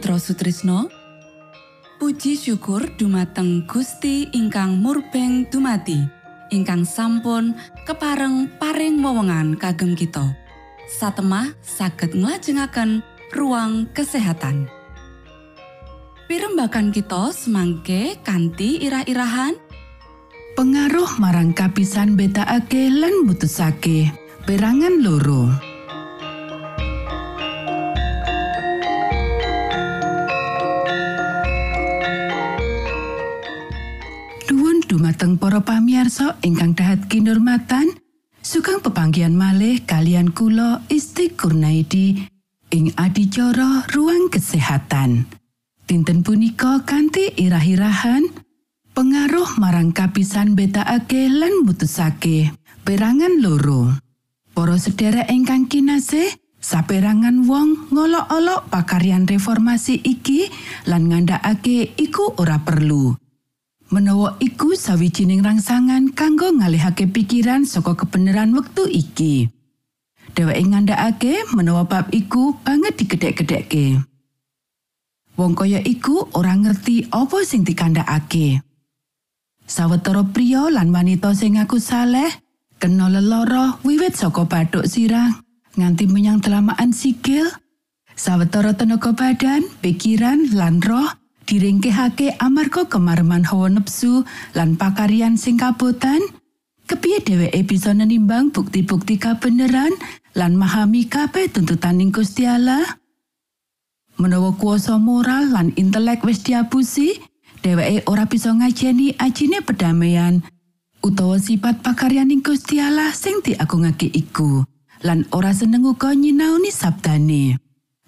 Mitra Sutrisno. Puji syukur dumateng Gusti ingkang murbeng dumati ingkang sampun kepareng paring wewenngan kagem kita. Satemah saged nglajengaken ruang kesehatan. Pirembakan kita semangke kanthi irah-irahan. Pengaruh marang kapisan betakake lan mutusake perangan loro dumateng para pamiarsa ingkang dahat kinurmatan sugeng pepanggian malih kalian kula Isti Kurnaidi ing adicara ruang kesehatan. Dinten punika kanthi irah-irahan pengaruh marang kapisan betakake lan mutusake perangan loro. Para sedherek ingkang kinasih saperangan wong ngolok-olok pakaryan reformasi iki lan ngandhakake iku ora perlu menawa iku sawijining rangsangan kanggo ngalihake pikiran saka kebenaran wektu iki. Dheweke ngandhakake menawa bab iku banget digedhek-gedhekke. Wong kaya iku ora ngerti apa sing dikandhakake. Sawetara pria lan wanita sing ngaku saleh kena leloro wiwit saka bathuk sirah nganti menyang telamaan sikil sawetara tenaga badan pikiran lan roh diringkehake amarga kemareman hawa nepsu lan pakaryan sing kabotan? Kepiye dheweke bisa nenimbang bukti-bukti kabeneran lan memahami kabeh tuntutan Gusti Allah? Menawa kuasa moral lan intelek wis diapusi dheweke ora bisa ngajeni ajine pedamaian utawa sifat pakaryaning Gusti Allah sing diagungake iku lan ora seneng uga nyinaoni sabdane.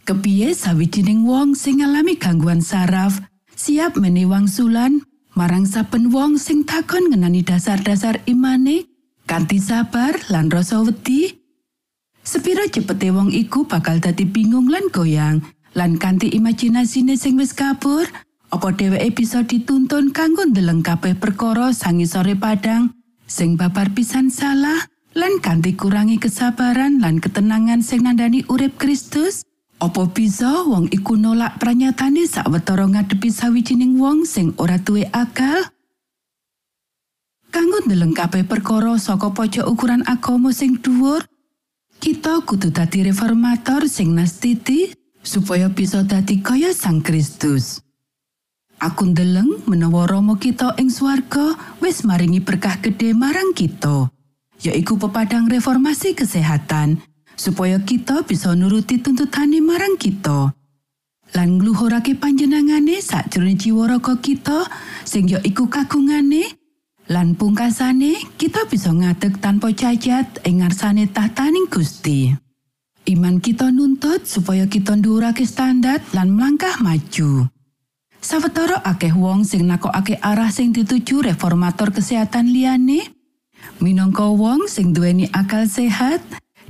Kepiye sawijining wong sing ngalami gangguan saraf siap menehi wangsulan marang saben wong sing takon ngenani dasar-dasar imane kanthi sabar lan rasa wedi. Sepira cepete wong iku bakal dadi bingung lan goyang lan kanthi imajinasine sing wis kabur apa dheweke bisa dituntun kanggo ndeleng kabeh perkara sangisore padang sing babar pisan salah lan kanthi kurangi kesabaran lan ketenangan sing nandani urip Kristus Apa bisa wong iku nolak pranyatane sawetara ngadepi sawijining wong sing ora duwe akal? Kanggo ndeleng kabeh perkara saka pojok ukuran agama sing dhuwur, kita kudu dadi reformator sing nastiti supaya bisa dadi kaya Sang Kristus. Aku ndeleng menawa Rama kita ing swarga wis maringi berkah gede marang kita, yaiku pepadang reformasi kesehatan supaya kita bisa nuruti tuntutane marang kita. Lan ngluhurake panjenengane sakjroning jiwa raga kita sing ya iku kagungane lan pungkasane kita bisa ngadeg tanpa cacat ing ngarsane tahtaning Gusti. Iman kita nuntut supaya kita ndhuwurake standar lan melangkah maju. Sawetara akeh wong sing nakokake arah sing dituju reformator kesehatan liyane, minangka wong sing duweni akal sehat,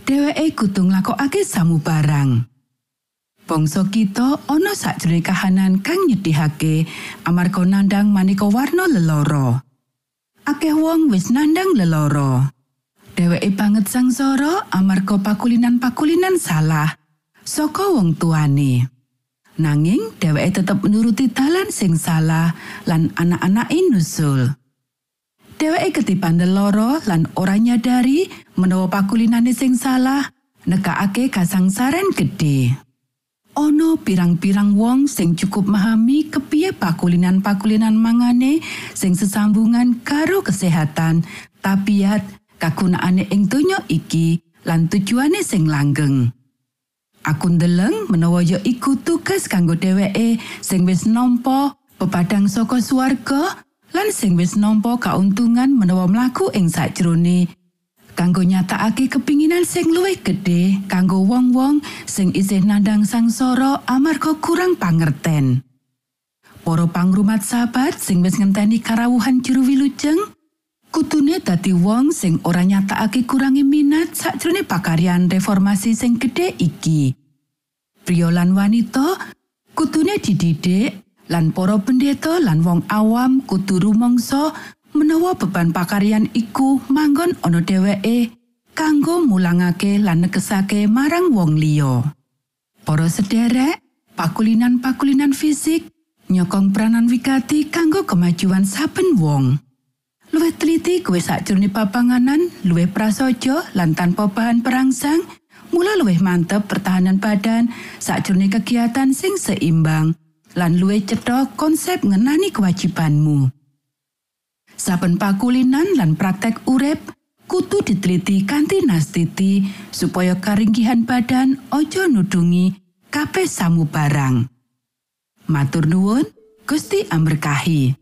dheweke kudu nglakokake samubarang. Bangsa kita ana sakjroning kahanan kang nyedihake amarga nandang maneka warna leloro. Akeh wong wis nandang leloro. Dheweke banget sangsara amarga pakulinan-pakulinan salah saka wong tuane. Nanging dheweke tetep nuruti dalan sing salah lan anak-anake nusul. Dheweke ketipan loro lan ora nyadari menawa pakulinane sing salah nekakake kasangsaran gede. Ono pirang-pirang wong sing cukup memahami kepiye pakulinan-pakulinan mangane sing sesambungan karo kesehatan, tabiat, kagunaane ing donya iki lan tujuane sing langgeng. Aku ndeleng menawa ya iku tugas kanggo dheweke sing wis nampa pepadang saka swarga lan sing wis nampa kauntungan menawa mlaku ing sakjroning kanggo nyatakake kepinginan sing luwih gedhe kanggo wong-wong sing isih nandang sangsara amarga kurang pangerten. Para pangrumat sahabat sing wis ngenteni karawuhan juru wilujeng, kutune dadi wong sing ora nyatakake kurangi minat sakjroning pakaryan reformasi sing gedhe iki. Pria lan wanita kutune dididik lan para pendeta lan wong awam kudu rumangsa menawa beban pakaryan iku manggon ana dheweke kanggo mulangake lan nekesake marang wong liya. Para sederek, pakulinan-pakulinan fisik, nyokong peranan wigati kanggo kemajuan saben wong. Luwih teliti kowe sakjroning papanganan, luwih prasaja lan tanpa bahan perangsang, mula luwih mantep pertahanan badan sakjroning kegiatan sing seimbang lan luwih cetha konsep ngenani kewajibanmu. Saben pakulinan lan praktek urip kudu diteliti kanthi nastiti supaya karinggihan badan ojo nudungi kabeh samu barang. Matur nuwun, Gusti amberkahi.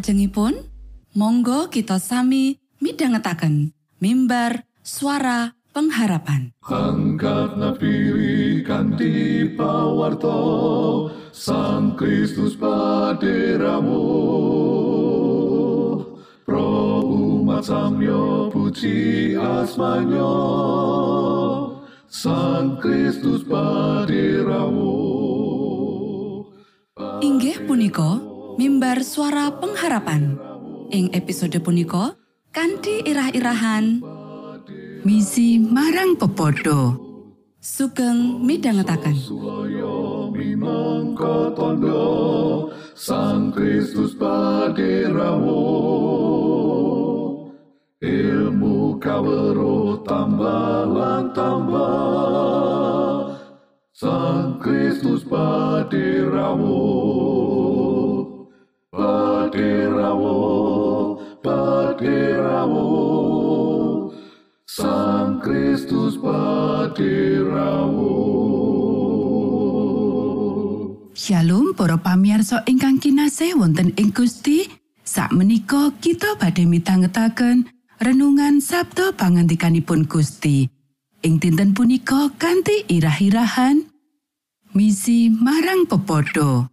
Salajengipun, monggo kita sami midhangetaken mimbar suara pengharapan. Pawarto Sang Kristus paderamu. Pro umat samyo puji asmanyo Sang Kristus paderamu. Inggih punika mimbar suara pengharapan. Ing episode punika kanthi irah-irahan Misi marang pepodo. sugeng tondo Sang Kristus paderamu Ilmu kawero tambah tambah Sang Kristus paderamu Paderamu Paderamu Sang Kristus paderamu Shalom para pamirsa ingkang kinasih wonten ing Gusti. Sakmenika kita badhe mitangetaken renungan Sabda pangandikanipun Gusti. Ing dinten punika kanthi irah-irahan misi marang pepodo.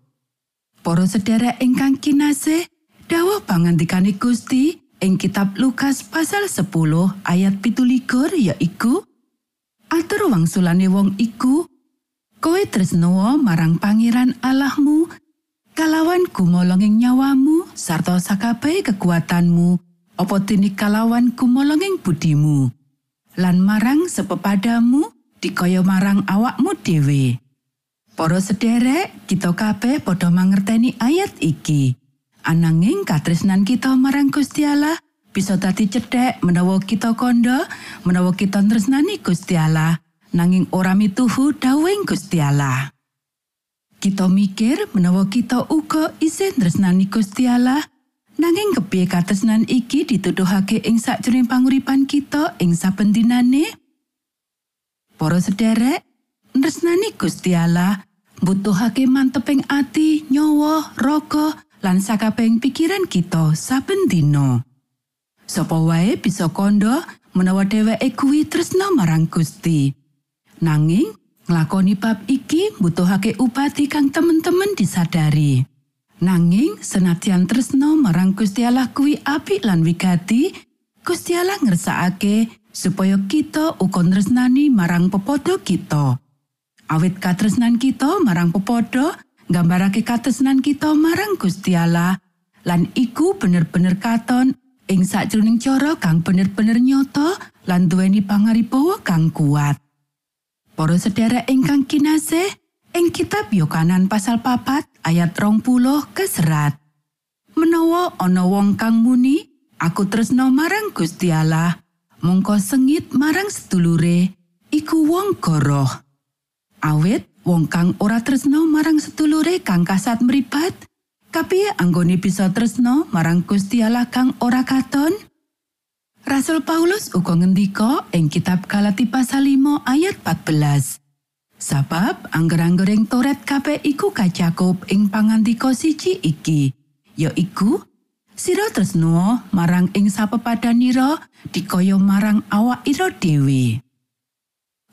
Para sedherek ingkang kinasih, dawuh pangandikane Gusti ing kitab Lukas pasal 10 ayat 17 yaiku Atur wangsulane wong iku Kowe tresnoa marang Pangeran Allahmu kalawan gumolonging nyawamu sarta sakabeh kekuatanmu apa dene kalawan gumolonging budimu lan marang sepepadamu dikaya marang awakmu dhewe. Para sederek, kita kabeh padha mangerteni ayat iki. Ananging katresnan kita marang Gusti Allah bisa dadi cedhek menawa kita kandha, menawa kita tresnani Gusti Allah, nanging ora mituhu dawuhing Gusti Allah. Kita mikir menawa kita uga isih tresnani Gusti Allah, nanging kepiye katresnan iki dituduhake ing sakjroning panguripan kita ing saben dinane? Para sederek, tresnani Gusti Allah mbutuhake manteping ati, nyawa, raga, lan sakabehing pikiran kita saben dina. Sapa wae bisa kandha menawa dheweke kuwi tresna marang Gusti. Nanging nglakoni bab iki mbutuhake upati kang temen-temen disadari. Nanging senadyan tresna marang Gusti Allah kuwi apik lan wigati, Gusti Allah ngersakake supaya kita uga tresnani marang pepodo kita. Awit katresnan kita marang pepodo nggambarake katresnan kita marang Gusti lan iku bener-bener katon ing sakjroning cara kang bener-bener nyata lan duweni pangaribawa kang kuat. Para sedherek ingkang kinasih, ing kitab Yohanan pasal papat ayat rong puluh keserat. Menawa ana wong kang muni, aku tresno marang Gusti Allah, mongko sengit marang sedulure, iku wong goroh. Awit wong kang ora tresno marang sedulure kang kasat mripat, kapiye anggone bisa tresno marang Gusti Allah kang ora katon? Rasul Paulus uga ngendika ing kitab Galati pasal 5 ayat 14. Sabab angger-anggering Toret kabeh iku kacakup ing pangandika siji iki, yaiku sira tresno marang ing sapepadanira dikaya marang awak ira dhewe.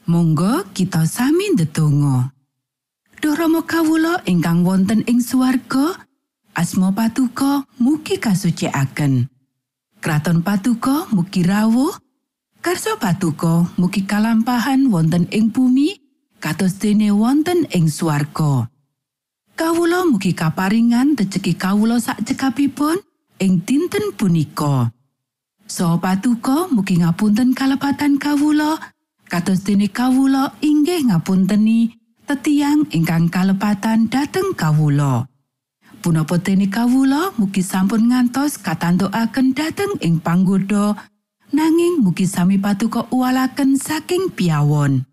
Monggo kita sami ndedonga. Duh Rama kawula ingkang wonten ing swarga, asma patuko mugi kasucikaken. Kraton patuko mugi rawuh, karso patuko mugi kalampahan wonten ing bumi, kados dene wonten ing swarga. Kawula mugi kaparingan rejeki kawula sak cekapipun ing dinten punika. Saha patuko mugi ngapunten kalepatan kawula, kados dene kawula inggih ngapunteni tetiang ingkang kalepatan dhateng kawula. Punapa dene kawula mugi sampun ngantos katantukaken dhateng ing panggoda nanging mugi sami patuko uwalaken saking piawon.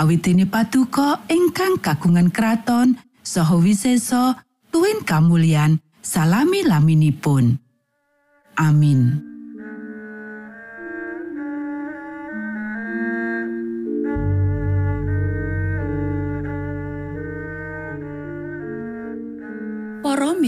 Awit dene patuko ingkang kagungan kraton saha wisesa tuwin kamulyan salami laminipun. Amin.